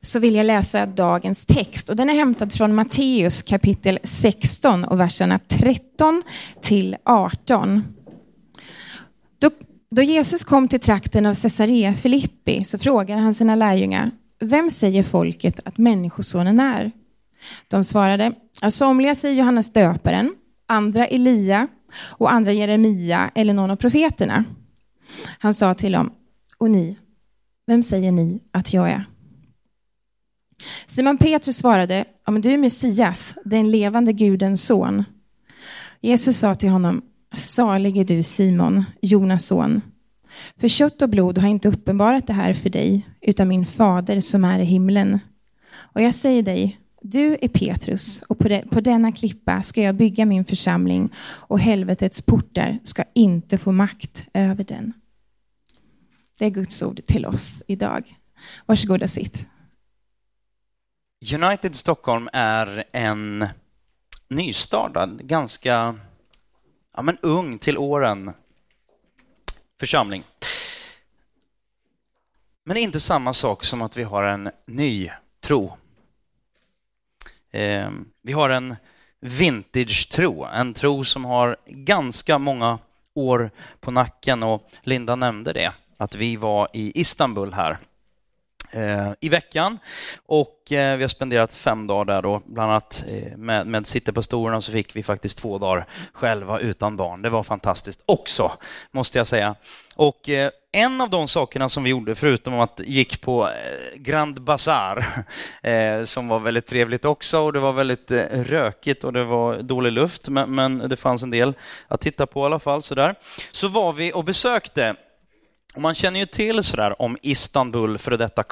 så vill jag läsa dagens text. Och den är hämtad från Matteus kapitel 16 och verserna 13 till 18. Då, då Jesus kom till trakten av Caesarea Filippi så frågade han sina lärjungar, vem säger folket att Människosonen är? De svarade, somliga säger Johannes döparen, andra Elia och andra Jeremia eller någon av profeterna. Han sa till dem, och ni, vem säger ni att jag är? Simon Petrus svarade, om du är Messias, den levande Gudens son. Jesus sa till honom, salig är du Simon, Jonas son. För kött och blod har inte uppenbarat det här för dig, utan min fader som är i himlen. Och jag säger dig, du är Petrus och på, de, på denna klippa ska jag bygga min församling och helvetets portar ska inte få makt över den. Det är Guds ord till oss idag. Varsågod och sitt. United Stockholm är en nystartad, ganska ja, men ung till åren församling. Men det är inte samma sak som att vi har en ny tro. Eh, vi har en vintage-tro, en tro som har ganska många år på nacken och Linda nämnde det, att vi var i Istanbul här Eh, i veckan. Och eh, vi har spenderat fem dagar där då, bland annat eh, med, med sittepastorerna så fick vi faktiskt två dagar själva utan barn. Det var fantastiskt också, måste jag säga. Och en av de sakerna som vi gjorde, förutom att gick på Grand Bazaar, som var väldigt trevligt också, och det var väldigt rökigt och det var dålig luft, men, men det fanns en del att titta på i alla fall, sådär. så var vi och besökte och man känner ju till sådär om Istanbul, före detta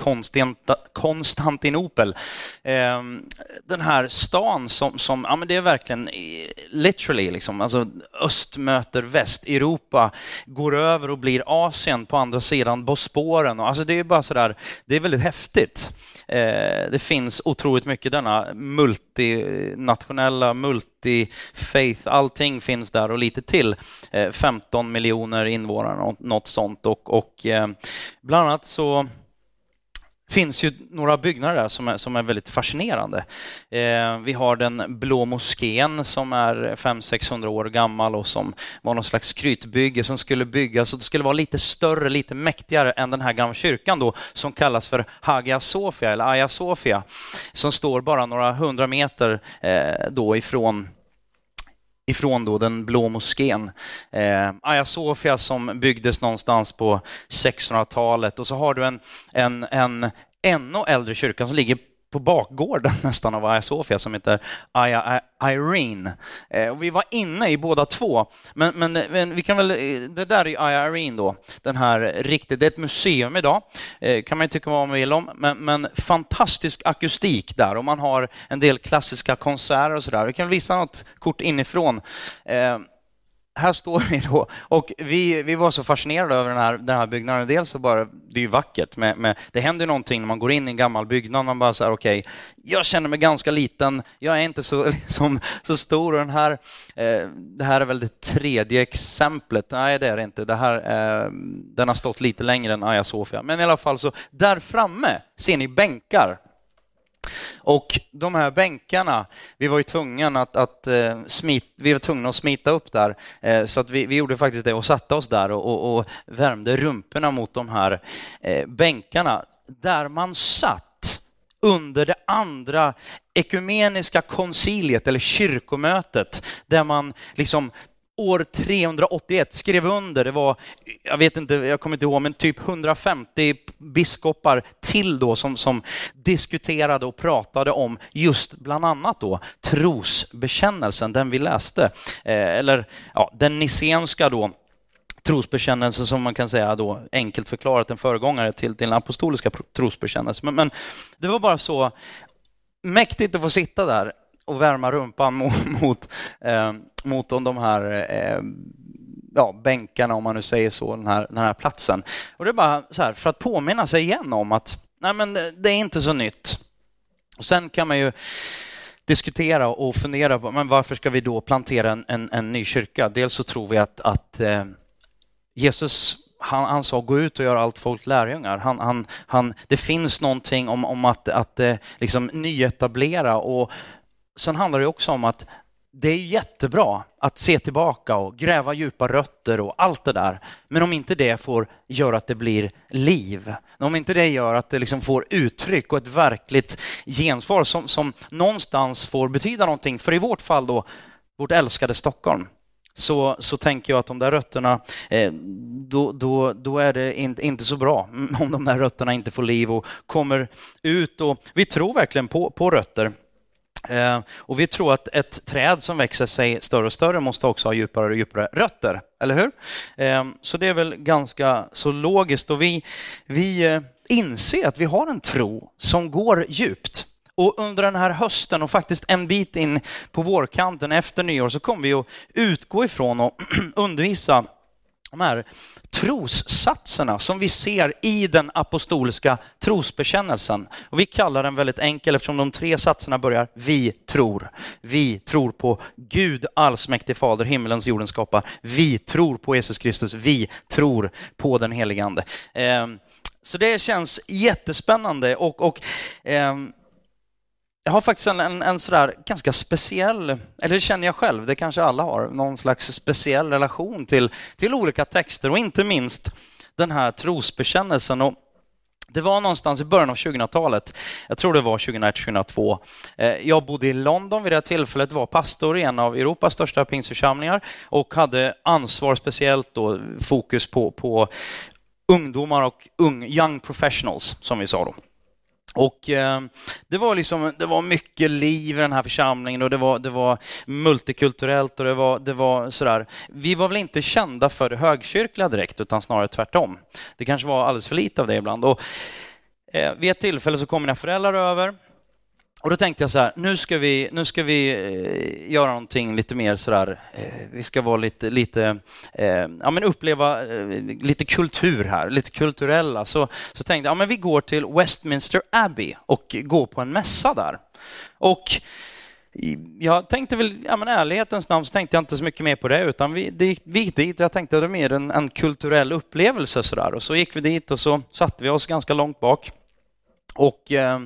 Konstantinopel. Ehm, den här stan som, som ja men det är verkligen eh, literally, liksom, alltså öst möter väst. Europa går över och blir Asien på andra sidan Bosporen. Alltså det är bara sådär, det är väldigt häftigt. Eh, det finns otroligt mycket denna multinationella, multi-faith, allting finns där och lite till. Eh, 15 miljoner invånare, något sånt. Och, och eh, bland annat så finns ju några byggnader där som är, som är väldigt fascinerande. Eh, vi har den blå moskén som är 500-600 år gammal och som var någon slags skrytbygge som skulle byggas och det skulle vara lite större, lite mäktigare än den här gamla kyrkan då som kallas för Hagia Sofia eller Hagia Sofia som står bara några hundra meter eh, då ifrån ifrån då den blå moskén. Eh, Aya Sofia som byggdes någonstans på 1600-talet och så har du en, en, en ännu äldre kyrka som ligger på bakgården nästan av Aya Sofia som heter Aya Irene. Eh, och vi var inne i båda två, men, men, men, vi kan väl, eh, det där är Aya Irene då, den här riktigt, det är ett museum idag, eh, kan man ju tycka vad man vill om, men, men fantastisk akustik där och man har en del klassiska konserter och sådär. Vi kan visa något kort inifrån. Här står vi då och vi, vi var så fascinerade över den här, den här byggnaden. Dels så bara, det är ju vackert, men, men det händer någonting när man går in i en gammal byggnad. Man bara så här, okej, okay, jag känner mig ganska liten, jag är inte så, liksom, så stor. Och den här, eh, det här är väl det tredje exemplet. Nej, det är det inte. Det här, eh, den har stått lite längre än Aya Sofia. Men i alla fall, så där framme ser ni bänkar och de här bänkarna, vi var ju tvungna att, att eh, smit, vi var tvungna att smita upp där, eh, så att vi, vi gjorde faktiskt det och satte oss där och, och, och värmde rumporna mot de här eh, bänkarna, där man satt under det andra ekumeniska konciliet eller kyrkomötet, där man liksom år 381 skrev under, det var, jag vet inte, jag kommer inte ihåg, men typ 150 biskopar till då som, som diskuterade och pratade om just bland annat då trosbekännelsen, den vi läste, eh, eller ja, den nissenska då, trosbekännelse som man kan säga då enkelt förklarat en föregångare till, till den apostoliska trosbekännelsen. Men, men det var bara så mäktigt att få sitta där och värma rumpan mot, mot, eh, mot de här eh, ja, bänkarna, om man nu säger så, den här, den här platsen. Och det är bara så här, för att påminna sig igen om att nej, men det är inte så nytt. Och sen kan man ju diskutera och fundera på men varför ska vi då plantera en, en, en ny kyrka. Dels så tror vi att, att eh, Jesus han, han sa gå ut och gör allt folk lärjungar. Han, han, han, det finns någonting om, om att, att eh, liksom nyetablera och sen handlar det också om att det är jättebra att se tillbaka och gräva djupa rötter och allt det där. Men om inte det får göra att det blir liv, om inte det gör att det liksom får uttryck och ett verkligt gensvar som, som någonstans får betyda någonting, för i vårt fall då, vårt älskade Stockholm, så, så tänker jag att de där rötterna, eh, då, då, då är det in, inte så bra om de där rötterna inte får liv och kommer ut. Och vi tror verkligen på, på rötter. Eh, och vi tror att ett träd som växer sig större och större måste också ha djupare och djupare rötter, eller hur? Eh, så det är väl ganska så logiskt och vi, vi eh, inser att vi har en tro som går djupt. Och under den här hösten och faktiskt en bit in på vårkanten efter nyår så kommer vi att utgå ifrån och undervisa de här trossatserna som vi ser i den apostoliska trosbekännelsen. Och vi kallar den väldigt enkel eftersom de tre satserna börjar vi tror. Vi tror på Gud allsmäktig fader, himmelens jordens skapare. Vi tror på Jesus Kristus. Vi tror på den helige Ande. Ehm, så det känns jättespännande och, och ehm, jag har faktiskt en, en, en sådär ganska speciell, eller det känner jag själv, det kanske alla har, någon slags speciell relation till, till olika texter och inte minst den här trosbekännelsen. Och det var någonstans i början av 2000-talet, jag tror det var 2001-2002. Eh, jag bodde i London vid det tillfället, var pastor i en av Europas största pingstförsamlingar och hade ansvar speciellt då, fokus på, på ungdomar och young professionals, som vi sa då. Och eh, det var liksom, det var mycket liv i den här församlingen och det var, det var multikulturellt och det var, det var sådär. Vi var väl inte kända för det högkyrkliga direkt, utan snarare tvärtom. Det kanske var alldeles för lite av det ibland. Och, eh, vid ett tillfälle så kom mina föräldrar över och då tänkte jag så här, nu ska vi, nu ska vi eh, göra någonting lite mer sådär, där, vi ska vara lite, lite eh, ja men uppleva lite kultur här, lite kulturella. Så, så tänkte jag, ja men vi går till Westminster Abbey och går på en mässa där. Och jag tänkte väl, ja men ärlighetens namn så tänkte jag inte så mycket mer på det, utan vi, det, vi gick dit och jag tänkte att det var mer en, en kulturell upplevelse sådär. Och så gick vi dit och så satte vi oss ganska långt bak. Och eh,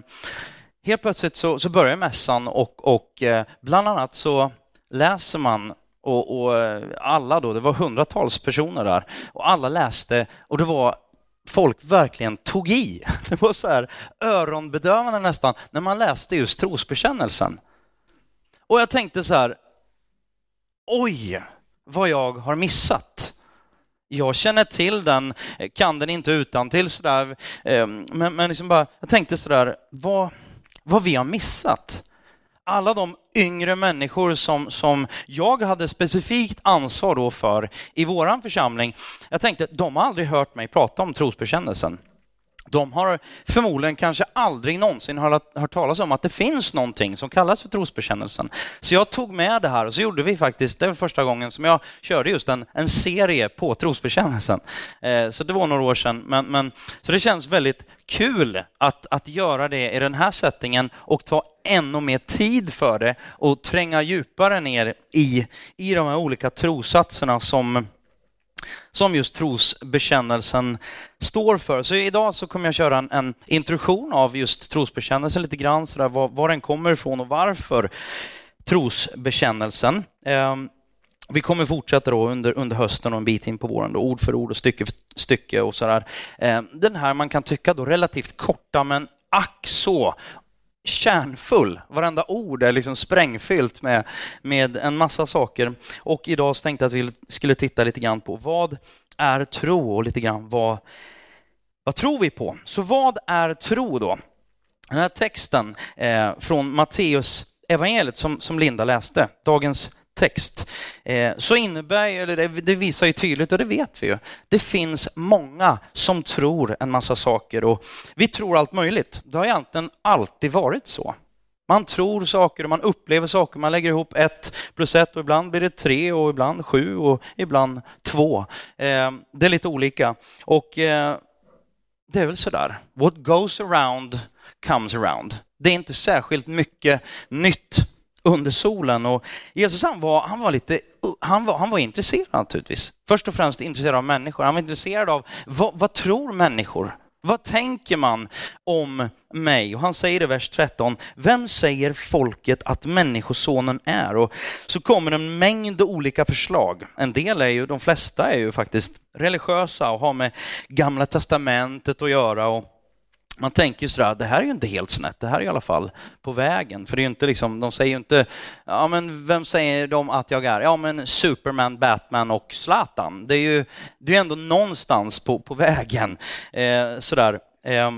helt plötsligt så, så börjar mässan och, och eh, bland annat så läser man och, och, eh, alla då, det var hundratals personer där och alla läste och det var folk verkligen tog i. Det var så här öronbedövande nästan när man läste just trosbekännelsen. Och jag tänkte så här, oj vad jag har missat. Jag känner till den, kan den inte utan till sådär, eh, men, men liksom bara, jag tänkte sådär, vad, vad vi har missat. Alla de yngre människor som, som jag hade specifikt ansvar då för i våran församling. Jag tänkte, de har aldrig hört mig prata om trosbekännelsen. De har förmodligen kanske aldrig någonsin hört talas om att det finns någonting som kallas för trosbekännelsen. Så jag tog med det här och så gjorde vi faktiskt, det var första gången som jag körde just en, en serie på trosbekännelsen. Eh, så det var några år sedan. Men, men, så det känns väldigt kul att, att göra det i den här settingen och ta ännu mer tid för det och tränga djupare ner i, i de här olika trossatserna som som just trosbekännelsen står för. Så idag så kommer jag köra en, en introduktion av just trosbekännelsen lite grann, så där, var, var den kommer ifrån och varför trosbekännelsen. Eh, vi kommer fortsätta då under, under hösten och en bit in på våren, då, ord för ord och stycke för stycke och sådär. Eh, den här man kan tycka då relativt korta men ack så kärnfull. Varenda ord är liksom sprängfyllt med, med en massa saker. Och idag så tänkte jag att vi skulle titta lite grann på vad är tro och lite grann vad, vad tror vi på? Så vad är tro då? Den här texten eh, från Matteus evangeliet som, som Linda läste, dagens text, eh, så innebär, eller det, visar ju tydligt, och det vet vi ju, det finns många som tror en massa saker och vi tror allt möjligt. Det har egentligen alltid varit så. Man tror saker och man upplever saker, man lägger ihop ett plus ett och ibland blir det tre och ibland sju och ibland två. Eh, det är lite olika. Och eh, det är väl sådär, what goes around comes around. Det är inte särskilt mycket nytt under solen. Och Jesus han var, han var lite han var, han var intresserad naturligtvis. Först och främst intresserad av människor. Han var intresserad av vad, vad tror människor? Vad tänker man om mig? Och han säger i vers 13, vem säger folket att människosonen är? Och så kommer en mängd olika förslag. En del är ju, de flesta är ju faktiskt religiösa och har med gamla testamentet att göra. Och man tänker ju sådär, det här är ju inte helt snett, det här är i alla fall på vägen. För det är inte liksom, de säger ju inte, ja men vem säger de att jag är? Ja men Superman, Batman och Zlatan. Det är ju det är ändå någonstans på, på vägen. Eh, sådär. Eh,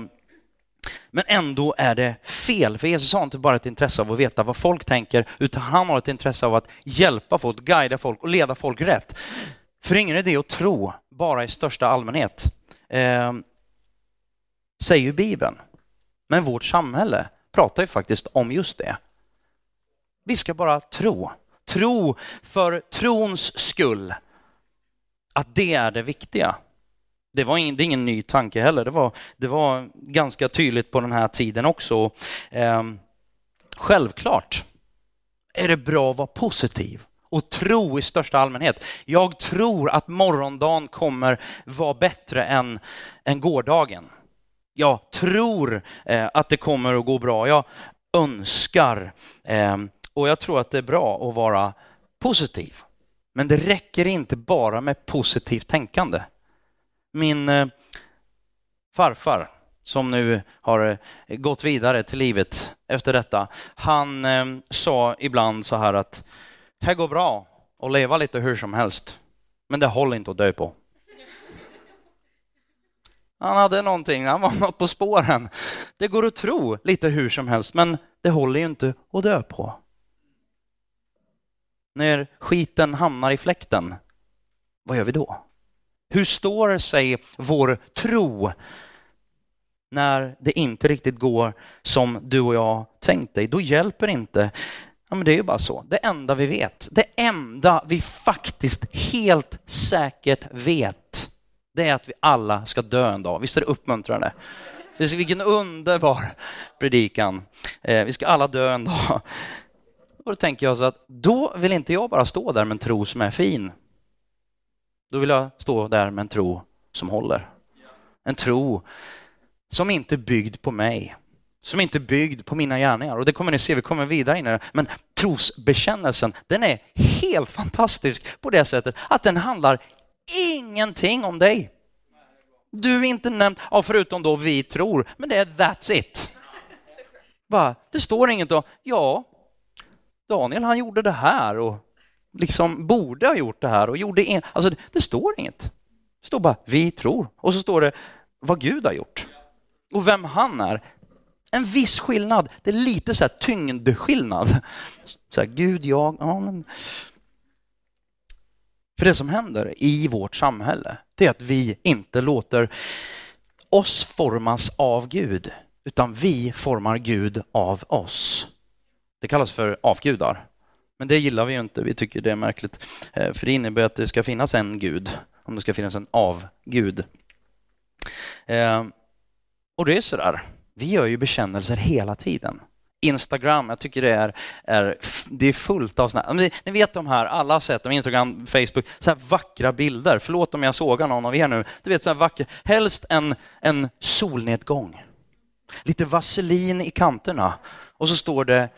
men ändå är det fel, för Jesus har inte bara ett intresse av att veta vad folk tänker, utan han har ett intresse av att hjälpa folk, guida folk och leda folk rätt. För ingen idé att tro bara i största allmänhet. Eh, säger ju Bibeln. Men vårt samhälle pratar ju faktiskt om just det. Vi ska bara tro. Tro för trons skull. Att det är det viktiga. Det var ingen, det är ingen ny tanke heller. Det var, det var ganska tydligt på den här tiden också. Eh, självklart är det bra att vara positiv och tro i största allmänhet. Jag tror att morgondagen kommer vara bättre än, än gårdagen. Jag tror eh, att det kommer att gå bra. Jag önskar eh, och jag tror att det är bra att vara positiv. Men det räcker inte bara med positivt tänkande. Min eh, farfar, som nu har gått vidare till livet efter detta, han sa ibland så här att det går bra att leva lite hur som helst, men det håller inte att dö på. Han hade någonting, han var något på spåren. Det går att tro lite hur som helst, men det håller ju inte att dö på. När skiten hamnar i fläkten, vad gör vi då? Hur står sig vår tro när det inte riktigt går som du och jag tänkt dig? Då hjälper inte Ja, men det är ju bara så. Det enda vi vet, det enda vi faktiskt helt säkert vet, det är att vi alla ska dö en dag. Visst är det uppmuntrande? Vilken underbar predikan. Eh, vi ska alla dö en dag. Och då tänker jag så att då vill inte jag bara stå där med en tro som är fin. Då vill jag stå där med en tro som håller. En tro som inte är byggd på mig, som inte är byggd på mina gärningar. Och det kommer ni se, vi kommer vidare in i det. Men trosbekännelsen, den är helt fantastisk på det sättet att den handlar ingenting om dig. Du är inte nämnd, ja, förutom då vi tror, men det är that's it. Bara, Det står inget om, ja, Daniel han gjorde det här och liksom borde ha gjort det här och gjorde in... Alltså det, det står inget. Det står bara vi tror och så står det vad Gud har gjort och vem han är. En viss skillnad. Det är lite så här tyngdskillnad. Så här, Gud, jag, ja, men... För det som händer i vårt samhälle, det är att vi inte låter oss formas av Gud, utan vi formar Gud av oss. Det kallas för avgudar. Men det gillar vi ju inte, vi tycker det är märkligt. Eh, för det innebär att det ska finnas en gud, om det ska finnas en avgud. Eh, och det är sådär, vi gör ju bekännelser hela tiden. Instagram, jag tycker det är, är, det är fullt av sådana ni, ni vet de här, alla har sett dem, Instagram, Facebook, så här vackra bilder. Förlåt om jag sågar någon av er nu. Du vet så här vackra, helst en, en solnedgång. Lite vaselin i kanterna och så står det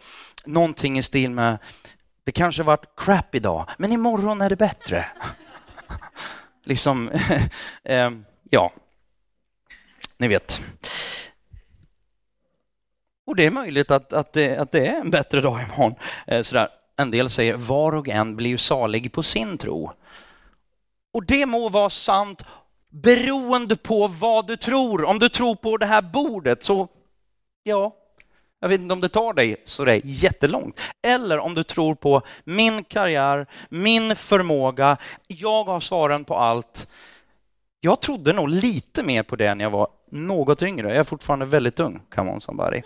någonting i stil med det kanske varit crap idag, men imorgon är det bättre. liksom, eh, ja, ni vet. Och det är möjligt att, att, det, att det är en bättre dag imorgon. Eh, sådär. En del säger var och en blir salig på sin tro. Och det må vara sant beroende på vad du tror. Om du tror på det här bordet så, ja, jag vet inte om det tar dig så det är jättelångt. Eller om du tror på min karriär, min förmåga, jag har svaren på allt. Jag trodde nog lite mer på det när jag var något yngre. Jag är fortfarande väldigt ung, come on somebody.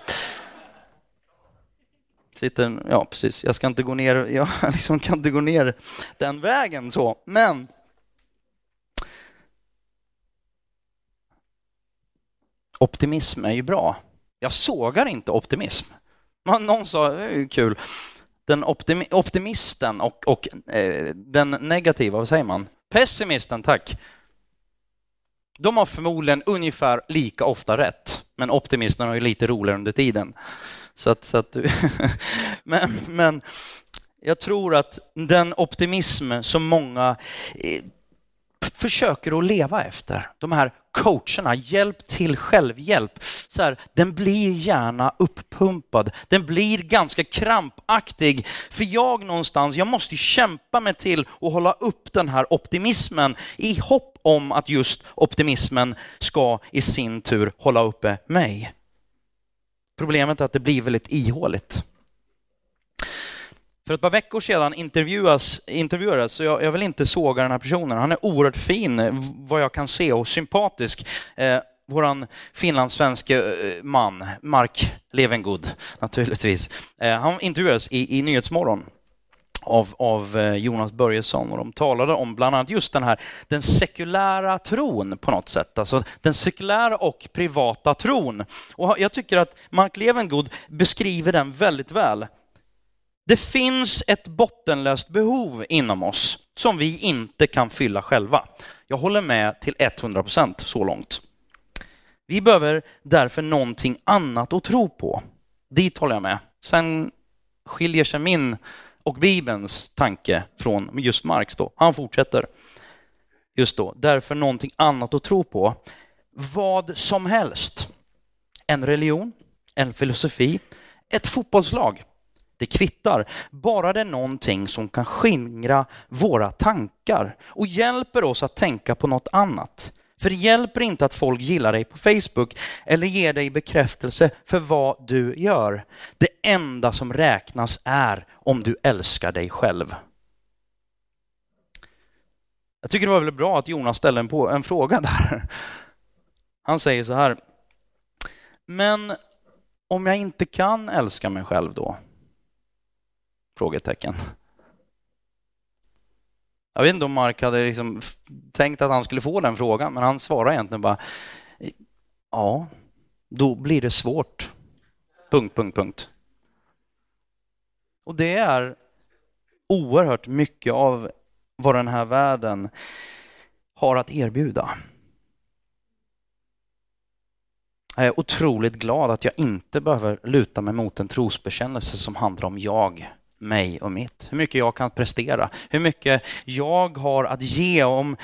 Sitter, ja, precis. Jag ska inte gå ner, jag liksom kan inte gå ner den vägen så, men optimism är ju bra. Jag sågar inte optimism. Någon sa, det är kul, den optimi optimisten och, och eh, den negativa, vad säger man? Pessimisten, tack. De har förmodligen ungefär lika ofta rätt, men optimisten har ju lite roligare under tiden. Så att, så att men, men jag tror att den optimism som många eh, försöker att leva efter, de här coacherna, hjälp till självhjälp, så här, den blir gärna uppumpad. Den blir ganska krampaktig. För jag någonstans, jag måste kämpa mig till att hålla upp den här optimismen i hopp om att just optimismen ska i sin tur hålla uppe mig. Problemet är att det blir väldigt ihåligt. För ett par veckor sedan intervjuas, intervjuades, så jag, jag, vill inte såga den här personen. Han är oerhört fin, vad jag kan se, och sympatisk. Eh, våran finlandssvenske eh, man, Mark Levengood, naturligtvis. Eh, han intervjuades i, i Nyhetsmorgon av, av eh, Jonas Börjesson och de talade om bland annat just den här den sekulära tron på något sätt, alltså den sekulära och privata tron. Och jag tycker att Mark Levengood beskriver den väldigt väl. Det finns ett bottenlöst behov inom oss som vi inte kan fylla själva. Jag håller med till 100 procent så långt. Vi behöver därför någonting annat att tro på. Dit håller jag med. Sen skiljer sig min och Bibelns tanke från just Marx då. Han fortsätter just då, därför någonting annat att tro på. Vad som helst. En religion, en filosofi, ett fotbollslag. Det kvittar, bara det är någonting som kan skingra våra tankar och hjälper oss att tänka på något annat. För det hjälper inte att folk gillar dig på Facebook eller ger dig bekräftelse för vad du gör. Det enda som räknas är om du älskar dig själv. Jag tycker det var väldigt bra att Jonas ställde en, på, en fråga där. Han säger så här. Men om jag inte kan älska mig själv då? Frågetecken. Jag vet inte om Mark hade liksom tänkt att han skulle få den frågan, men han svarade egentligen bara ja, då blir det svårt. Punkt, punkt, punkt. Och det är oerhört mycket av vad den här världen har att erbjuda. Jag är otroligt glad att jag inte behöver luta mig mot en trosbekännelse som handlar om jag mig och mitt. Hur mycket jag kan prestera, hur mycket jag har att ge om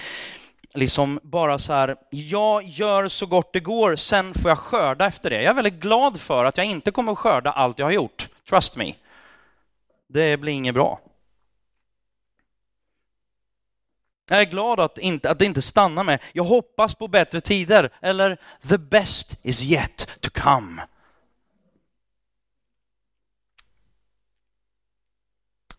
liksom bara så här, jag gör så gott det går, sen får jag skörda efter det. Jag är väldigt glad för att jag inte kommer att skörda allt jag har gjort. Trust me. Det blir inget bra. Jag är glad att, inte, att det inte stannar med jag hoppas på bättre tider eller the best is yet to come.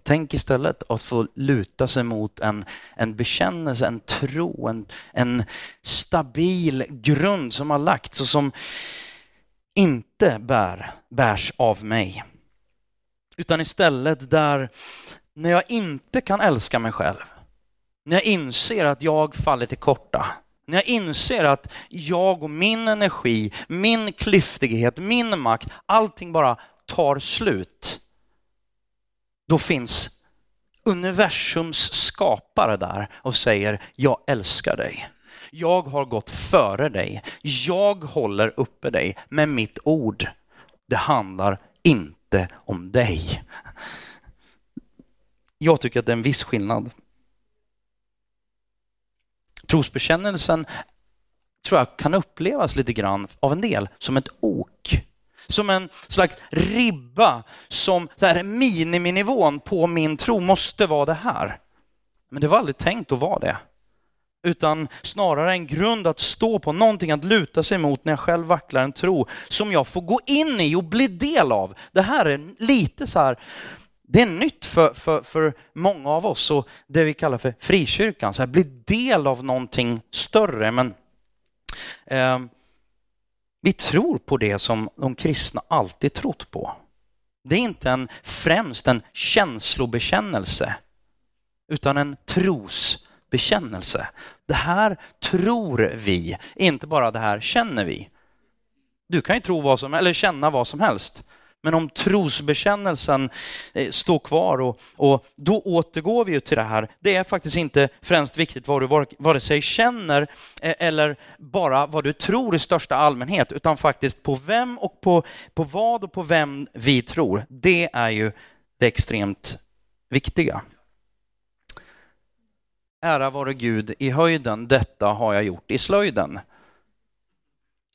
Tänk istället att få luta sig mot en, en bekännelse, en tro, en, en stabil grund som har lagts och som inte bär, bärs av mig. Utan istället där, när jag inte kan älska mig själv, när jag inser att jag faller till korta, när jag inser att jag och min energi, min klyftighet, min makt, allting bara tar slut då finns universums skapare där och säger jag älskar dig. Jag har gått före dig. Jag håller uppe dig med mitt ord. Det handlar inte om dig. Jag tycker att det är en viss skillnad. Trosbekännelsen tror jag kan upplevas lite grann av en del som ett ok som en slags ribba som så här, miniminivån på min tro måste vara det här. Men det var aldrig tänkt att vara det. Utan snarare en grund att stå på, någonting att luta sig mot när jag själv vacklar en tro som jag får gå in i och bli del av. Det här är lite så här, det är nytt för, för, för många av oss och det vi kallar för frikyrkan, så här, bli del av någonting större. Men eh, vi tror på det som de kristna alltid trott på. Det är inte en, främst en känslobekännelse, utan en trosbekännelse. Det här tror vi, inte bara det här känner vi. Du kan ju tro vad som, eller känna vad som helst, men om trosbekännelsen eh, står kvar och, och då återgår vi ju till det här. Det är faktiskt inte främst viktigt vad du vare sig känner eh, eller bara vad du tror i största allmänhet, utan faktiskt på vem och på, på vad och på vem vi tror. Det är ju det extremt viktiga. Ära vare Gud i höjden, detta har jag gjort i slöjden.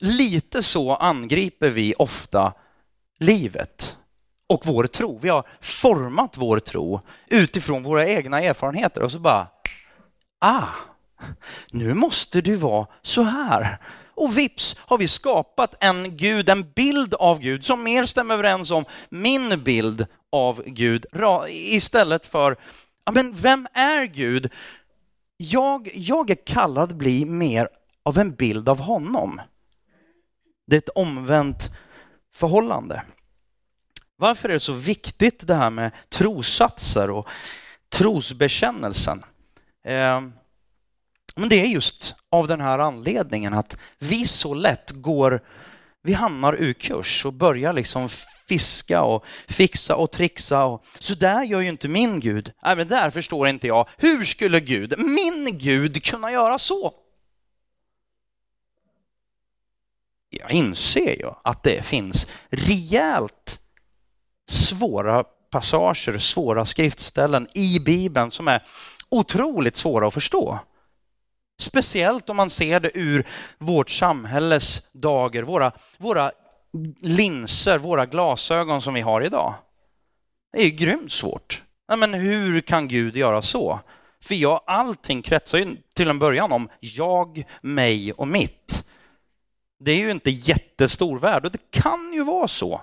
Lite så angriper vi ofta livet och vår tro. Vi har format vår tro utifrån våra egna erfarenheter och så bara, ah, nu måste du vara så här. Och vips har vi skapat en Gud, en bild av Gud som mer stämmer överens om min bild av Gud istället för, ja men vem är Gud? Jag, jag är kallad att bli mer av en bild av honom. Det är ett omvänt förhållande. Varför är det så viktigt det här med trossatser och trosbekännelsen? Eh, men det är just av den här anledningen att vi så lätt går, vi hamnar ur kurs och börjar liksom fiska och fixa och trixa. Och, så där gör ju inte min Gud. Nej, men där förstår inte jag. Hur skulle Gud, min Gud, kunna göra så? Jag inser ju att det finns rejält svåra passager, svåra skriftställen i Bibeln som är otroligt svåra att förstå. Speciellt om man ser det ur vårt samhälles dagar, våra, våra linser, våra glasögon som vi har idag. Det är ju grymt svårt. men hur kan Gud göra så? För jag, allting kretsar ju till en början om jag, mig och mitt. Det är ju inte jättestor värld och det kan ju vara så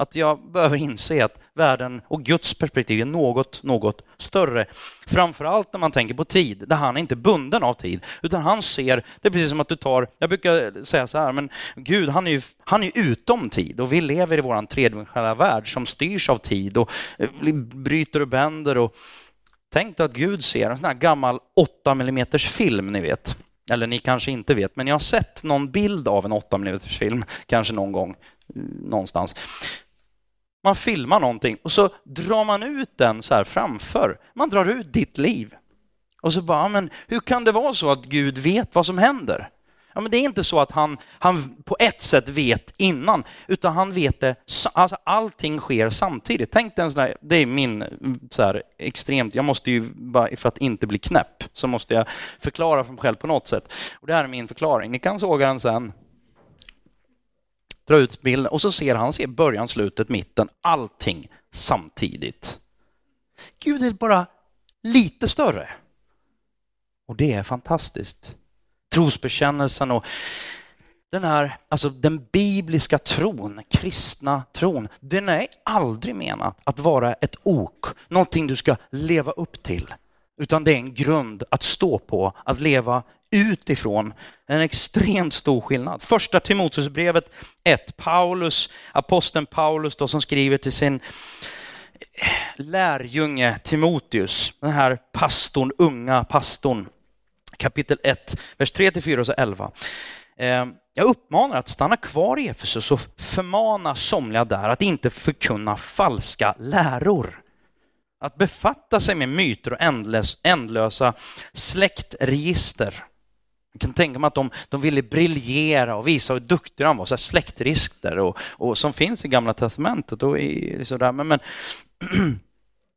att jag behöver inse att världen och Guds perspektiv är något, något större. Framförallt när man tänker på tid, där han är inte bunden av tid, utan han ser, det är precis som att du tar, jag brukar säga så här, men Gud han är ju han är utom tid och vi lever i vår tredimensionella värld som styrs av tid och eh, bryter och bänder och tänk att Gud ser en sån här gammal 8 mm film, ni vet. Eller ni kanske inte vet, men jag har sett någon bild av en 8 mm film, kanske någon gång eh, någonstans. Man filmar någonting och så drar man ut den så här framför. Man drar ut ditt liv. Och så bara, men hur kan det vara så att Gud vet vad som händer? Ja, men det är inte så att han, han på ett sätt vet innan, utan han vet det, alltså allting sker samtidigt. Tänk dig en sån här, det är min så här, extremt, jag måste ju, bara för att inte bli knäpp, så måste jag förklara för mig själv på något sätt. Och det här är min förklaring, ni kan såga den sen dra ut bilden och så ser han ser början, slutet, mitten, allting samtidigt. Gud är bara lite större. Och det är fantastiskt. Trosbekännelsen och den här, alltså den bibliska tron, kristna tron, den är aldrig menad att vara ett ok, någonting du ska leva upp till, utan det är en grund att stå på, att leva utifrån en extremt stor skillnad. Första Timoteusbrevet 1, Paulus, aposteln Paulus då, som skriver till sin lärjunge Timoteus, den här pastorn, unga pastorn, kapitel 1, vers 3-4 och så 11. Ehm, jag uppmanar att stanna kvar i Efesus och förmana somliga där att inte förkunna falska läror. Att befatta sig med myter och ändlösa släktregister jag kan tänka mig att de, de ville briljera och visa hur duktiga de var, så här släktrisker och, och som finns i Gamla Testamentet. Och i, liksom där. Men, men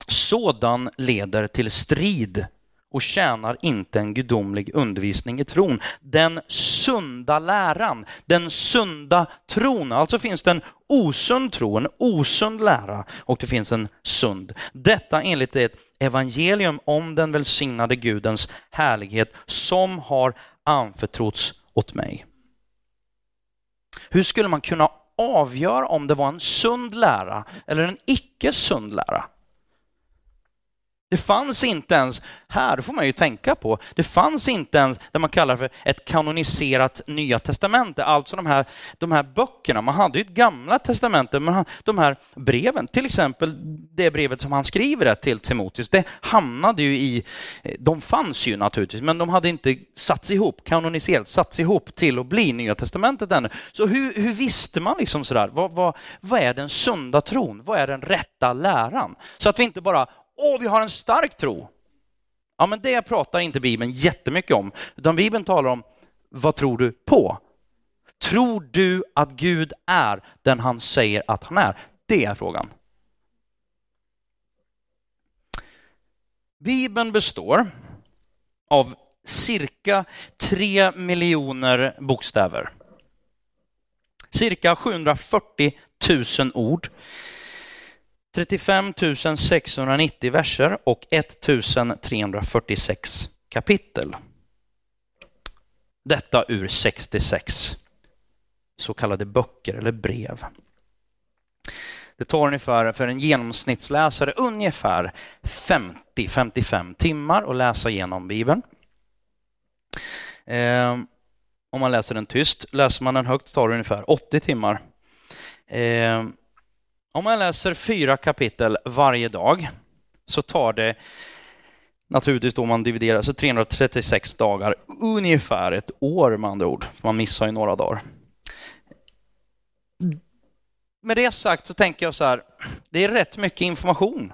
sådan leder till strid och tjänar inte en gudomlig undervisning i tron. Den sunda läran, den sunda tron. Alltså finns det en osund tro, en osund lära och det finns en sund. Detta enligt ett evangelium om den välsignade Gudens härlighet som har anförtrotts åt mig. Hur skulle man kunna avgöra om det var en sund lära eller en icke sund lära? Det fanns inte ens, här får man ju tänka på, det fanns inte ens det man kallar för ett kanoniserat Nya Testamente, alltså de här, de här böckerna. Man hade ju ett gamla testamente, men de här breven, till exempel det brevet som han skriver till Timoteus, det hamnade ju i, de fanns ju naturligtvis, men de hade inte satts ihop, kanoniserat, satts ihop till att bli Nya Testamentet ännu. Så hur, hur visste man liksom sådär, vad, vad, vad är den sunda tron? Vad är den rätta läran? Så att vi inte bara åh, vi har en stark tro. Ja, men det pratar inte Bibeln jättemycket om, utan Bibeln talar om vad tror du på? Tror du att Gud är den han säger att han är? Det är frågan. Bibeln består av cirka tre miljoner bokstäver. Cirka 740 000 ord 35 690 verser och 1346 kapitel. Detta ur 66 så kallade böcker eller brev. Det tar ungefär för en genomsnittsläsare ungefär 50-55 timmar att läsa igenom Bibeln. Eh, om man läser den tyst. Läser man den högt tar det ungefär 80 timmar. Eh, om man läser fyra kapitel varje dag så tar det naturligtvis då man dividerar, så 336 dagar, ungefär ett år med andra ord. för Man missar ju några dagar. Med det sagt så tänker jag så här, det är rätt mycket information.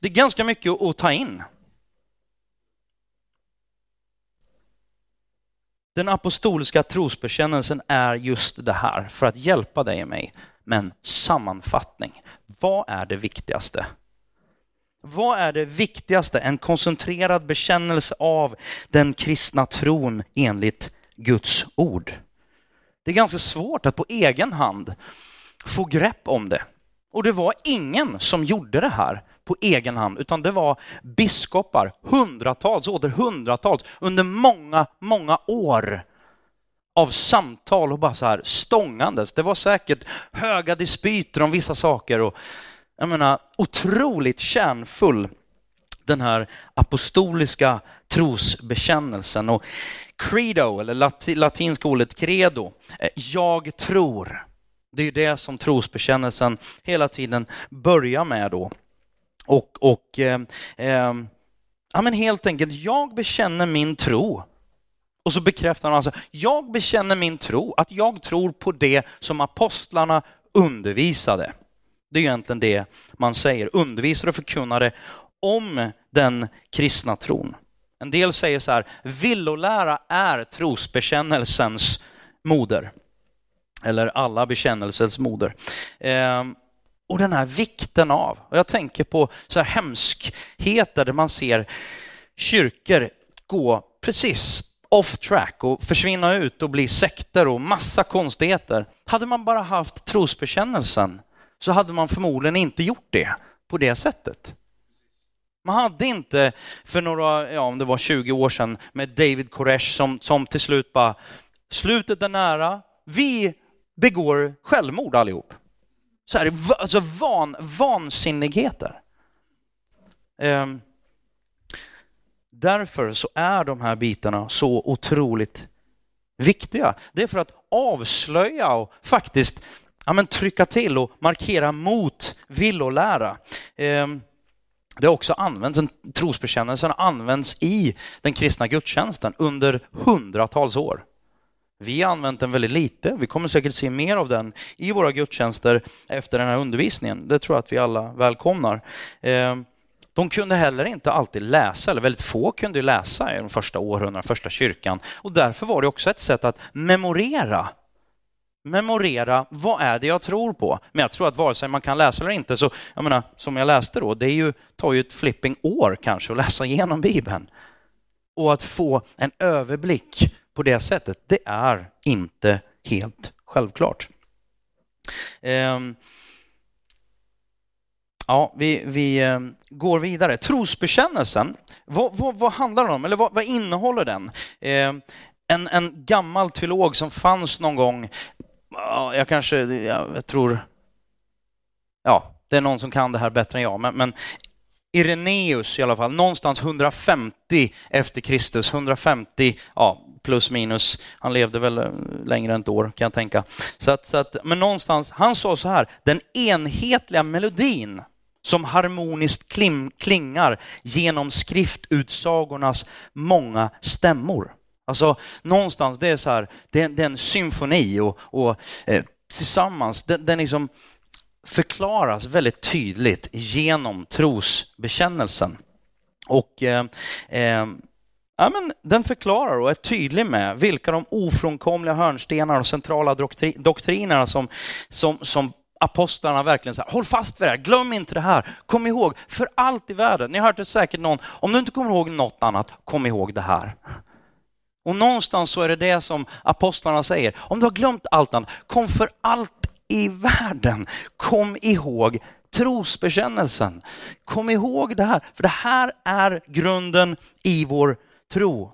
Det är ganska mycket att ta in. Den apostoliska trosbekännelsen är just det här, för att hjälpa dig och mig men sammanfattning. Vad är det viktigaste? Vad är det viktigaste? En koncentrerad bekännelse av den kristna tron enligt Guds ord. Det är ganska svårt att på egen hand få grepp om det. Och det var ingen som gjorde det här på egen hand, utan det var biskopar, hundratals, åter hundratals, under många, många år av samtal och bara så här stångandes. Det var säkert höga dispyter om vissa saker och jag menar otroligt kärnfull den här apostoliska trosbekännelsen. Och credo, eller lati, latinska ordet credo, eh, jag tror. Det är ju det som trosbekännelsen hela tiden börjar med då. Och, och eh, eh, ja, men helt enkelt, jag bekänner min tro och så bekräftar han alltså, jag bekänner min tro, att jag tror på det som apostlarna undervisade. Det är egentligen det man säger, undervisar och förkunnare om den kristna tron. En del säger så här, villolära är trosbekännelsens moder. Eller alla bekännelsens moder. Eh, och den här vikten av, och jag tänker på så här hemskheter där man ser kyrkor gå precis off track och försvinna ut och bli sekter och massa konstigheter. Hade man bara haft trosbekännelsen så hade man förmodligen inte gjort det på det sättet. Man hade inte för några, ja om det var 20 år sedan med David Koresh som, som till slut bara, slutet är nära, vi begår självmord allihop. Så här, alltså van, vansinnigheter. Um, Därför så är de här bitarna så otroligt viktiga. Det är för att avslöja och faktiskt ja, men trycka till och markera mot villolära. Ehm, det har också använts, trosbekännelsen har använts i den kristna gudstjänsten under hundratals år. Vi har använt den väldigt lite. Vi kommer säkert se mer av den i våra gudstjänster efter den här undervisningen. Det tror jag att vi alla välkomnar. Ehm, de kunde heller inte alltid läsa, eller väldigt få kunde läsa i de första århundradena, första kyrkan. Och därför var det också ett sätt att memorera. Memorera, vad är det jag tror på? Men jag tror att vare sig man kan läsa eller inte, så jag menar, som jag läste då, det är ju, tar ju ett flipping år kanske att läsa igenom Bibeln. Och att få en överblick på det sättet, det är inte helt självklart. Ehm, ja, vi, vi ehm, går vidare. Trosbekännelsen, vad, vad, vad handlar den om? Eller vad, vad innehåller den? Ehm, en, en gammal teolog som fanns någon gång, jag kanske, jag tror, ja, det är någon som kan det här bättre än jag, men, men Ireneus i alla fall, någonstans 150 efter Kristus, 150, ja, plus minus. Han levde väl eh, längre än ett år kan jag tänka. Så att, så att, men någonstans, han sa så här, den enhetliga melodin som harmoniskt klim, klingar genom skriftutsagornas många stämmor. Alltså någonstans, det är så här, det, det är en symfoni och, och eh, tillsammans, den, den liksom förklaras väldigt tydligt genom trosbekännelsen. Och eh, eh, ja, men den förklarar och är tydlig med vilka de ofrånkomliga hörnstenarna och centrala doktri doktrinerna som, som, som apostlarna verkligen så håll fast vid det här, glöm inte det här, kom ihåg, för allt i världen. Ni har hört det säkert någon, om du inte kommer ihåg något annat, kom ihåg det här. Och någonstans så är det det som apostlarna säger, om du har glömt allt annat, kom för allt i världen, kom ihåg trosbekännelsen. Kom ihåg det här, för det här är grunden i vår tro.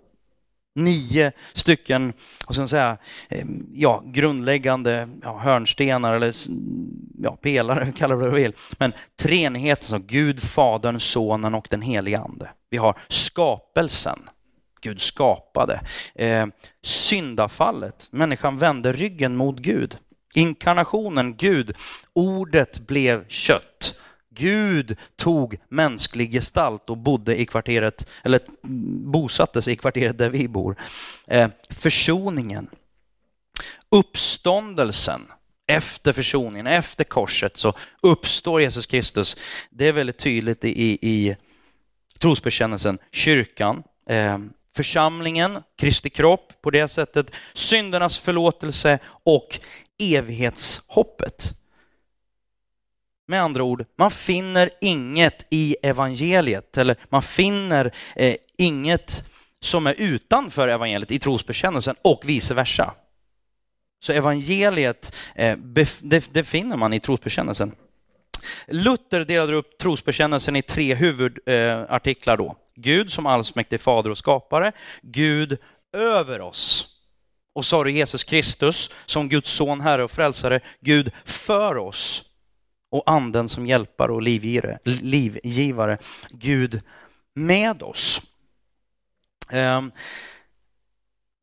Nio stycken och sen säga, eh, ja, grundläggande ja, hörnstenar eller ja, pelare, kallar det vad du vill. Men treenigheten som Gud, Fadern, Sonen och den helige Ande. Vi har skapelsen. Gud skapade. Eh, syndafallet, människan vände ryggen mot Gud. Inkarnationen, Gud, ordet blev kött. Gud tog mänsklig gestalt och bodde i kvarteret, eller bosattes i kvarteret där vi bor. Eh, försoningen, uppståndelsen, efter försoningen, efter korset så uppstår Jesus Kristus. Det är väldigt tydligt i, i, i trosbekännelsen. Kyrkan, eh, församlingen, Kristi kropp på det sättet, syndernas förlåtelse och evighetshoppet. Med andra ord, man finner inget i evangeliet, eller man finner eh, inget som är utanför evangeliet i trosbekännelsen och vice versa. Så evangeliet, eh, det, det finner man i trosbekännelsen. Luther delade upp trosbekännelsen i tre huvudartiklar eh, då. Gud som allsmäktig fader och skapare, Gud över oss. Och så har du Jesus Kristus som Guds son, Herre och frälsare, Gud för oss och anden som hjälpare och livgivare, livgivare Gud med oss. Um,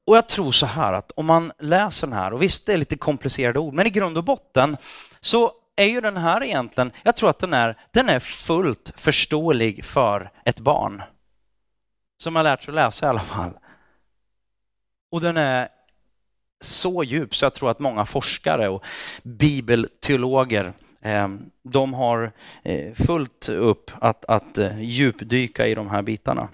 och jag tror så här att om man läser den här, och visst det är lite komplicerade ord, men i grund och botten så är ju den här egentligen, jag tror att den är, den är fullt förståelig för ett barn. Som har lärt sig att läsa i alla fall. Och den är så djup så jag tror att många forskare och bibelteologer eh, de har eh, fullt upp att, att eh, djupdyka i de här bitarna.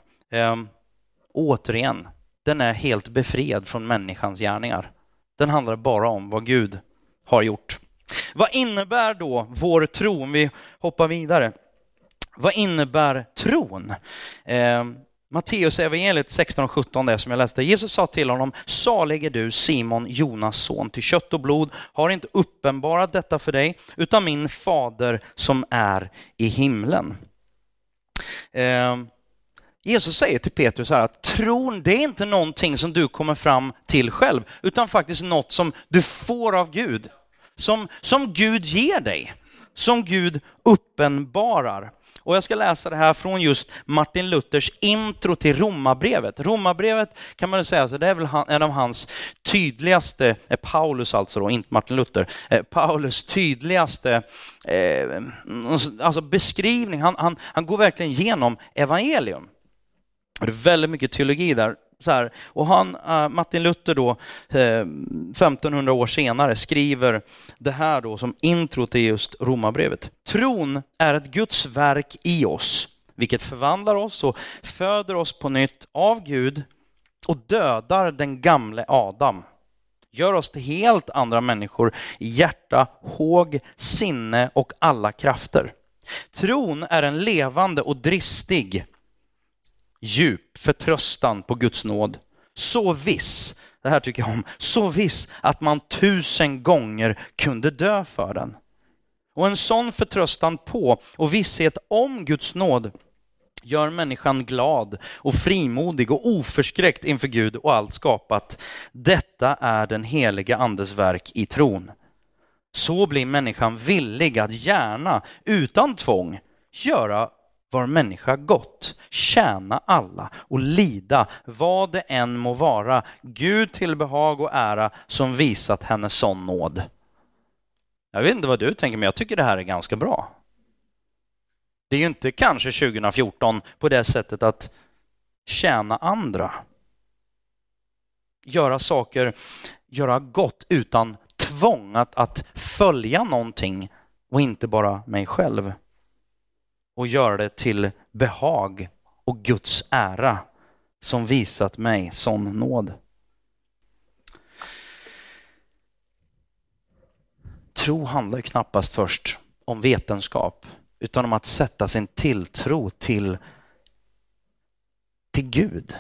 Återigen, den är helt befriad från människans gärningar. Den handlar bara om vad Gud har gjort. Vad innebär då vår tro? Om vi hoppar vidare. Vad innebär tron? Matteus evangeliet 16 och 17, det som jag läste. Jesus sa till honom, salig är du Simon, Jonas son, till kött och blod har inte uppenbarat detta för dig, utan min fader som är i himlen. Eh, Jesus säger till Petrus här att tron, det är inte någonting som du kommer fram till själv, utan faktiskt något som du får av Gud. Som, som Gud ger dig, som Gud uppenbarar. Och jag ska läsa det här från just Martin Luthers intro till Romarbrevet. Romarbrevet kan man säga, så det är väl en av hans tydligaste, eh, Paulus alltså då, inte Martin Luther, eh, Paulus tydligaste eh, alltså, alltså beskrivning. Han, han, han går verkligen igenom evangelium. Det är väldigt mycket teologi där så här, och han, eh, Martin Luther då, eh, 1500 år senare, skriver det här då som intro till just Romarbrevet. Tron är ett Guds verk i oss, vilket förvandlar oss och föder oss på nytt av Gud och dödar den gamle Adam. Gör oss till helt andra människor i hjärta, håg, sinne och alla krafter. Tron är en levande och dristig djup förtröstan på Guds nåd. Så viss, det här tycker jag om, så viss att man tusen gånger kunde dö för den. Och en sån förtröstan på och visshet om Guds nåd gör människan glad och frimodig och oförskräckt inför Gud och allt skapat. Detta är den heliga andes verk i tron. Så blir människan villig att gärna, utan tvång, göra var människa gott, tjäna alla och lida vad det än må vara, Gud till behag och ära som visat henne sån nåd. Jag vet inte vad du tänker, men jag tycker det här är ganska bra. Det är ju inte kanske 2014 på det sättet att tjäna andra. Göra saker, göra gott utan tvång att, att följa någonting och inte bara mig själv. Och göra det till behag och Guds ära som visat mig sån nåd. Tro handlar knappast först om vetenskap utan om att sätta sin tilltro till, till Gud.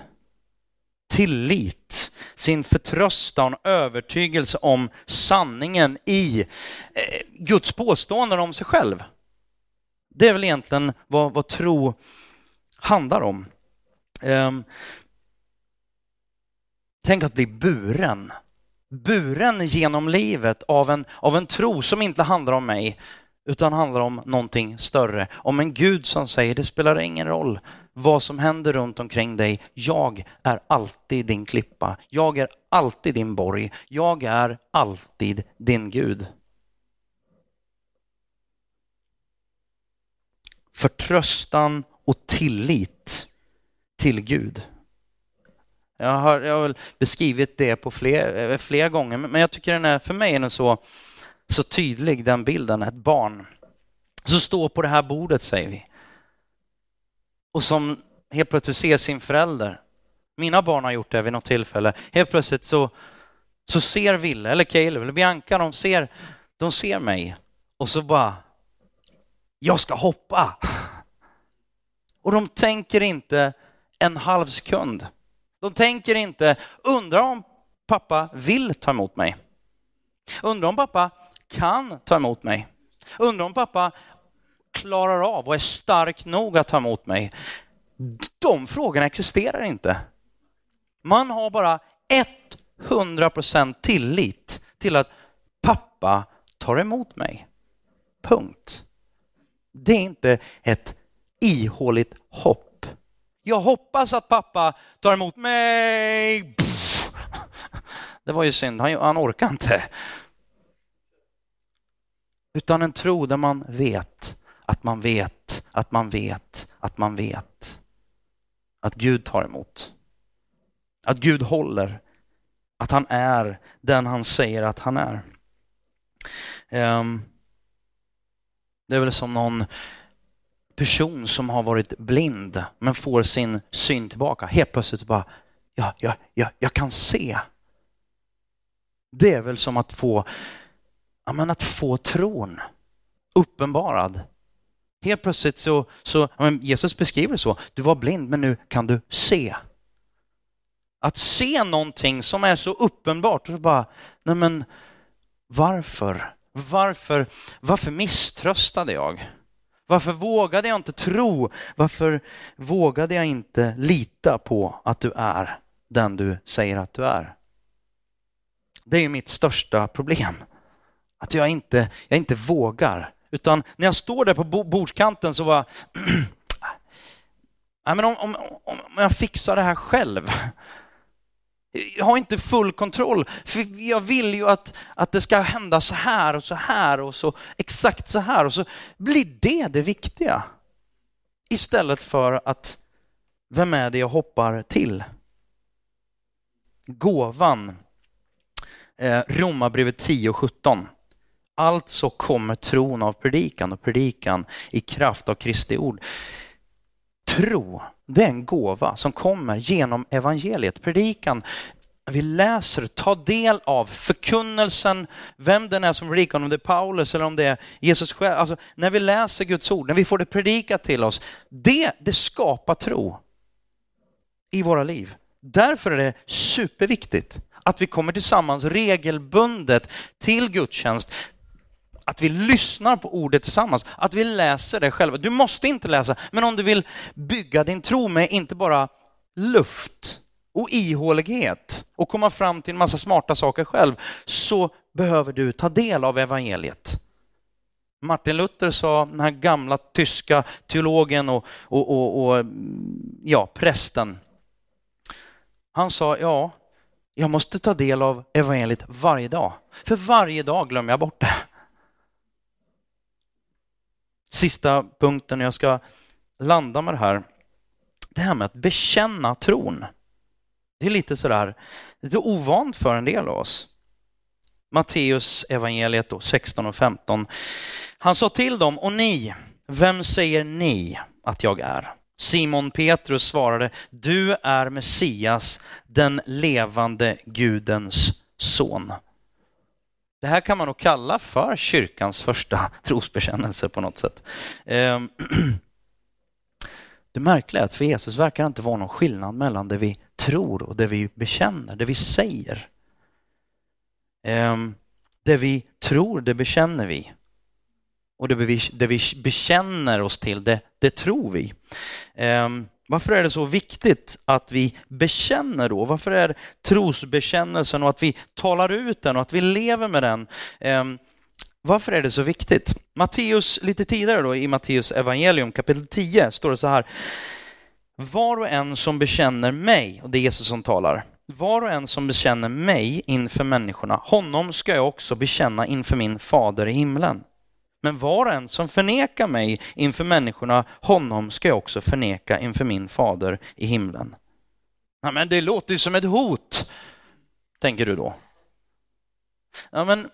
Tillit, sin förtröstan och övertygelse om sanningen i eh, Guds påståenden om sig själv. Det är väl egentligen vad, vad tro handlar om. Um, tänk att bli buren. Buren genom livet av en, av en tro som inte handlar om mig, utan handlar om någonting större. Om en Gud som säger det spelar ingen roll vad som händer runt omkring dig. Jag är alltid din klippa. Jag är alltid din borg. Jag är alltid din Gud. Förtröstan och tillit till Gud. Jag har, jag har beskrivit det på fler, eh, flera gånger, men jag tycker den är, för mig är den så så tydlig den bilden, ett barn som står på det här bordet säger vi. Och som helt plötsligt ser sin förälder. Mina barn har gjort det vid något tillfälle. Helt plötsligt så, så ser Ville eller Caleb eller Bianca, de ser, de ser mig och så bara, jag ska hoppa. Och de tänker inte en halv sekund. De tänker inte, undrar om pappa vill ta emot mig? Undrar om pappa kan ta emot mig. Undrar om pappa klarar av och är stark nog att ta emot mig. De frågorna existerar inte. Man har bara 100% tillit till att pappa tar emot mig. Punkt. Det är inte ett ihåligt hopp. Jag hoppas att pappa tar emot mig. Det var ju synd, han, han orkar inte. Utan en tro där man vet att man vet att man vet att man vet att Gud tar emot. Att Gud håller. Att han är den han säger att han är. Ehm, det är väl som någon person som har varit blind men får sin syn tillbaka. Helt plötsligt bara, ja, ja, ja, jag kan se. Det är väl som att få ja, men att få tron uppenbarad. Helt plötsligt så, så ja, Jesus beskriver det så, du var blind men nu kan du se. Att se någonting som är så uppenbart, och så bara, nej men varför? Varför, varför misströstade jag? Varför vågade jag inte tro? Varför vågade jag inte lita på att du är den du säger att du är? Det är mitt största problem. Att jag inte, jag inte vågar. Utan när jag står där på bordskanten så var nej men om, om, om jag fixar det här själv. Jag har inte full kontroll, för jag vill ju att, att det ska hända så här och så här och så exakt så här och så blir det det viktiga. Istället för att, vem är det jag hoppar till? Gåvan, eh, Romarbrevet 10 och 17. Alltså kommer tron av predikan och predikan i kraft av Kristi ord. Tro, det är en gåva som kommer genom evangeliet. Predikan, vi läser, tar del av förkunnelsen, vem den är som predikar, om det är Paulus eller om det är Jesus själv. Alltså, när vi läser Guds ord, när vi får det predikat till oss, det, det skapar tro i våra liv. Därför är det superviktigt att vi kommer tillsammans regelbundet till gudstjänst, att vi lyssnar på ordet tillsammans, att vi läser det själva. Du måste inte läsa, men om du vill bygga din tro med inte bara luft och ihålighet och komma fram till en massa smarta saker själv, så behöver du ta del av evangeliet. Martin Luther sa, den här gamla tyska teologen och, och, och, och ja, prästen. Han sa, ja, jag måste ta del av evangeliet varje dag. För varje dag glömmer jag bort det. Sista punkten, jag ska landa med det här. Det här med att bekänna tron. Det är lite sådär, lite ovant för en del av oss. Matteus evangeliet då, 16 och 15. Han sa till dem, och ni, vem säger ni att jag är? Simon Petrus svarade, du är Messias, den levande Gudens son. Det här kan man nog kalla för kyrkans första trosbekännelse på något sätt. Ehm, det märkliga är att för Jesus verkar det inte vara någon skillnad mellan det vi tror och det vi bekänner, det vi säger. Ehm, det vi tror, det bekänner vi. Och det vi, det vi bekänner oss till, det, det tror vi. Ehm, varför är det så viktigt att vi bekänner då? Varför är trosbekännelsen och att vi talar ut den och att vi lever med den? Ehm, varför är det så viktigt? Matteus, lite tidigare då i Matteus evangelium kapitel 10 står det så här. Var och en som bekänner mig, och det är Jesus som talar, var och en som bekänner mig inför människorna, honom ska jag också bekänna inför min fader i himlen. Men var och en som förnekar mig inför människorna, honom ska jag också förneka inför min fader i himlen. Ja, men det låter ju som ett hot, tänker du då. Ja, men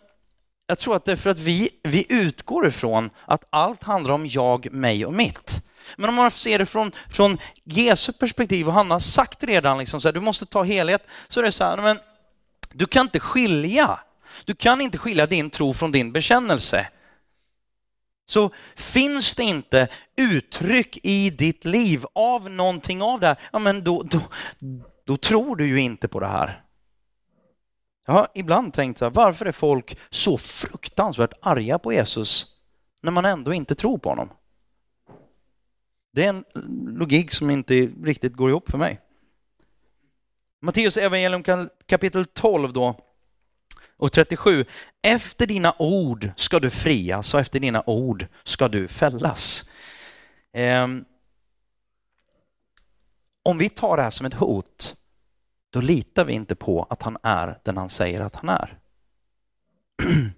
jag tror att det är för att vi, vi utgår ifrån att allt handlar om jag, mig och mitt. Men om man ser det från, från Jesu perspektiv och han har sagt redan liksom så här, du måste ta helhet, så är det så här, men du kan inte skilja. Du kan inte skilja din tro från din bekännelse. Så finns det inte uttryck i ditt liv av någonting av det här, ja men då, då, då tror du ju inte på det här. Jag har ibland tänkt så här, varför är folk så fruktansvärt arga på Jesus när man ändå inte tror på honom? Det är en logik som inte riktigt går ihop för mig. Matteus evangelium kapitel 12 då och 37. Efter dina ord ska du frias och efter dina ord ska du fällas. Ehm, om vi tar det här som ett hot, då litar vi inte på att han är den han säger att han är.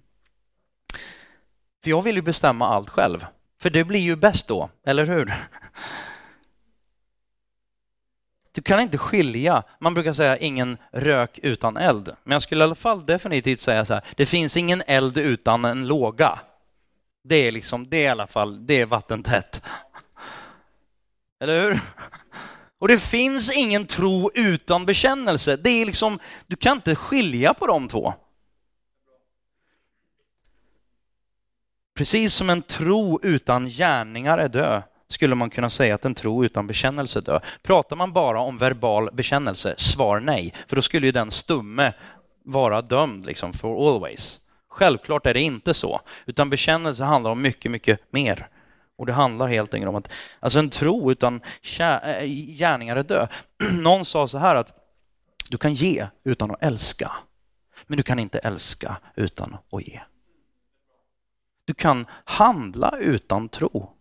För jag vill ju bestämma allt själv. För det blir ju bäst då, eller hur? Du kan inte skilja, man brukar säga ingen rök utan eld. Men jag skulle i alla fall definitivt säga så här, det finns ingen eld utan en låga. Det är liksom, det är i alla fall, det är vattentätt. Eller hur? Och det finns ingen tro utan bekännelse. Det är liksom, du kan inte skilja på de två. Precis som en tro utan gärningar är död, skulle man kunna säga att en tro utan bekännelse dör? Pratar man bara om verbal bekännelse, svar nej, för då skulle ju den stumme vara dömd liksom for always. Självklart är det inte så, utan bekännelse handlar om mycket, mycket mer. Och det handlar helt enkelt om att alltså en tro utan eh, gärningar är död. Någon sa så här att du kan ge utan att älska, men du kan inte älska utan att ge. Du kan handla utan tro,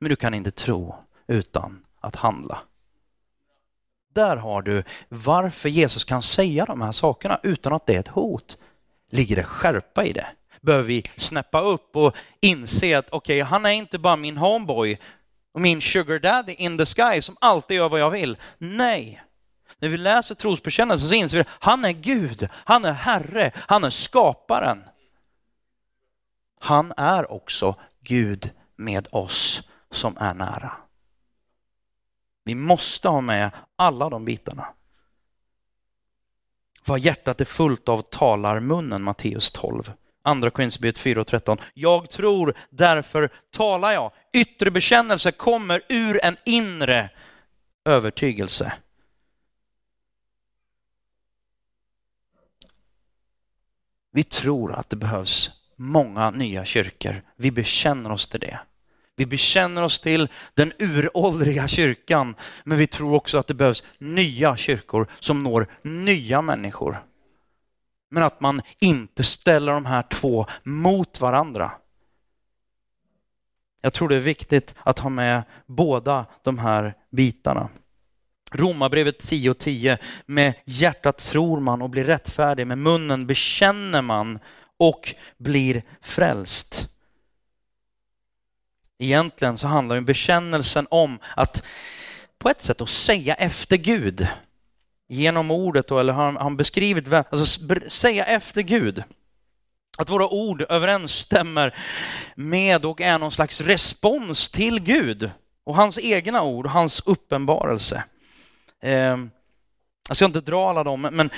men du kan inte tro utan att handla. Där har du varför Jesus kan säga de här sakerna utan att det är ett hot. Ligger det skärpa i det? Behöver vi snäppa upp och inse att okej, okay, han är inte bara min homeboy och min sugar daddy in the sky som alltid gör vad jag vill. Nej, när vi läser trosbekännelsen så inser vi att han är Gud, han är Herre, han är skaparen. Han är också Gud med oss som är nära. Vi måste ha med alla de bitarna. Vad hjärtat är fullt av talar munnen, Matteus 12. Andra Korinthierbrevet 4 och 13. Jag tror, därför talar jag. Yttre bekännelse kommer ur en inre övertygelse. Vi tror att det behövs många nya kyrkor. Vi bekänner oss till det. Vi bekänner oss till den uråldriga kyrkan, men vi tror också att det behövs nya kyrkor som når nya människor. Men att man inte ställer de här två mot varandra. Jag tror det är viktigt att ha med båda de här bitarna. Romarbrevet 10.10, 10. Med hjärtat tror man och blir rättfärdig, med munnen bekänner man och blir frälst. Egentligen så handlar ju bekännelsen om att på ett sätt att säga efter Gud. Genom ordet då, eller har han beskrivit, alltså säga efter Gud. Att våra ord överensstämmer med och är någon slags respons till Gud och hans egna ord, hans uppenbarelse. Eh, jag ska inte dra alla dem, men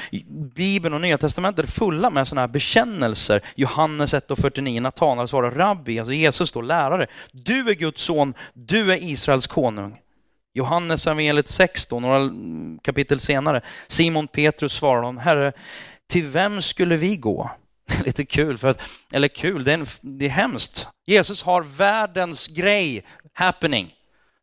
Bibeln och Nya Testamentet är fulla med sådana här bekännelser. Johannes 1.49, Natanael svarar rabbi, alltså Jesus då, lärare. Du är Guds son, du är Israels konung. Johannes evangeliet 16, några kapitel senare. Simon Petrus svarar honom, Herre, till vem skulle vi gå? Lite kul, för att, eller kul, det är, en, det är hemskt. Jesus har världens grej happening.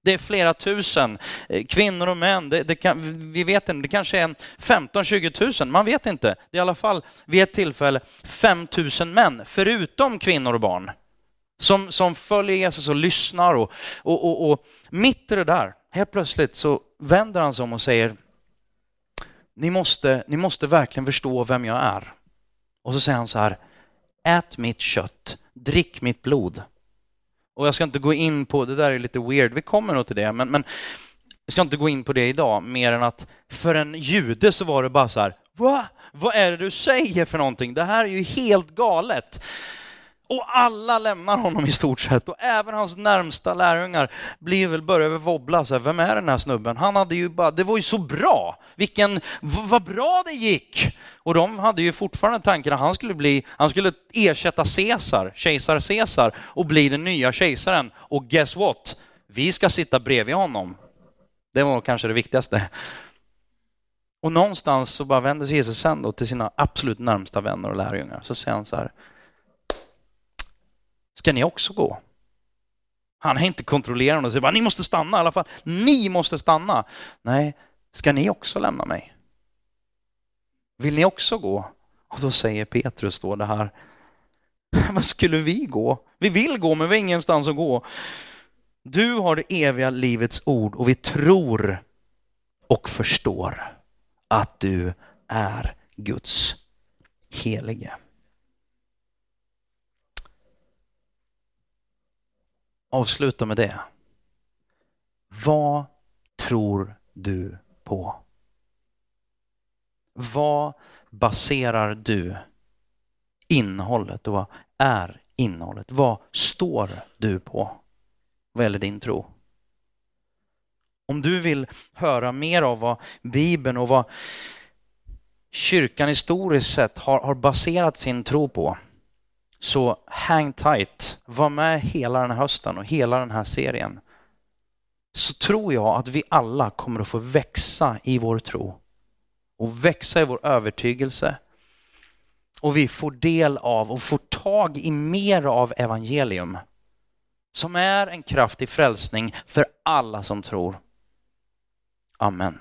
Det är flera tusen eh, kvinnor och män. Det, det kan, vi vet inte, det kanske är 15-20 000, man vet inte. Det är i alla fall vid ett tillfälle 5 000 män, förutom kvinnor och barn, som, som följer Jesus och lyssnar. Och, och, och, och mitt i det där, helt plötsligt så vänder han sig om och säger, ni måste, ni måste verkligen förstå vem jag är. Och så säger han så här, ät mitt kött, drick mitt blod. Och jag ska inte gå in på, det där är lite weird, vi kommer nog till det, men, men jag ska inte gå in på det idag, mer än att för en jude så var det bara så här, va? Vad är det du säger för någonting? Det här är ju helt galet. Och alla lämnar honom i stort sett och även hans närmsta lärjungar blir väl börjar väl wobbla. Så här, Vem är den här snubben? Han hade ju bara, det var ju så bra. Vilken, vad bra det gick! Och de hade ju fortfarande tanken att han skulle bli, han skulle ersätta Caesar, kejsar Caesar och bli den nya kejsaren. Och guess what? Vi ska sitta bredvid honom. Det var kanske det viktigaste. Och någonstans så bara vänder sig Jesus sen då till sina absolut närmsta vänner och lärjungar. Så säger han så här, ska ni också gå? Han är inte kontrollerande och säger bara, ni måste stanna i alla fall. Ni måste stanna. Nej, ska ni också lämna mig? Vill ni också gå? Och då säger Petrus då det här, vad skulle vi gå? Vi vill gå men vi har ingenstans att gå. Du har det eviga livets ord och vi tror och förstår att du är Guds helige. Avsluta med det. Vad tror du på? Vad baserar du innehållet och vad är innehållet? Vad står du på vad gäller din tro? Om du vill höra mer av vad Bibeln och vad kyrkan historiskt sett har, har baserat sin tro på så hang tight, var med hela den här hösten och hela den här serien. Så tror jag att vi alla kommer att få växa i vår tro och växa i vår övertygelse. Och vi får del av och får tag i mer av evangelium som är en kraft i frälsning för alla som tror. Amen.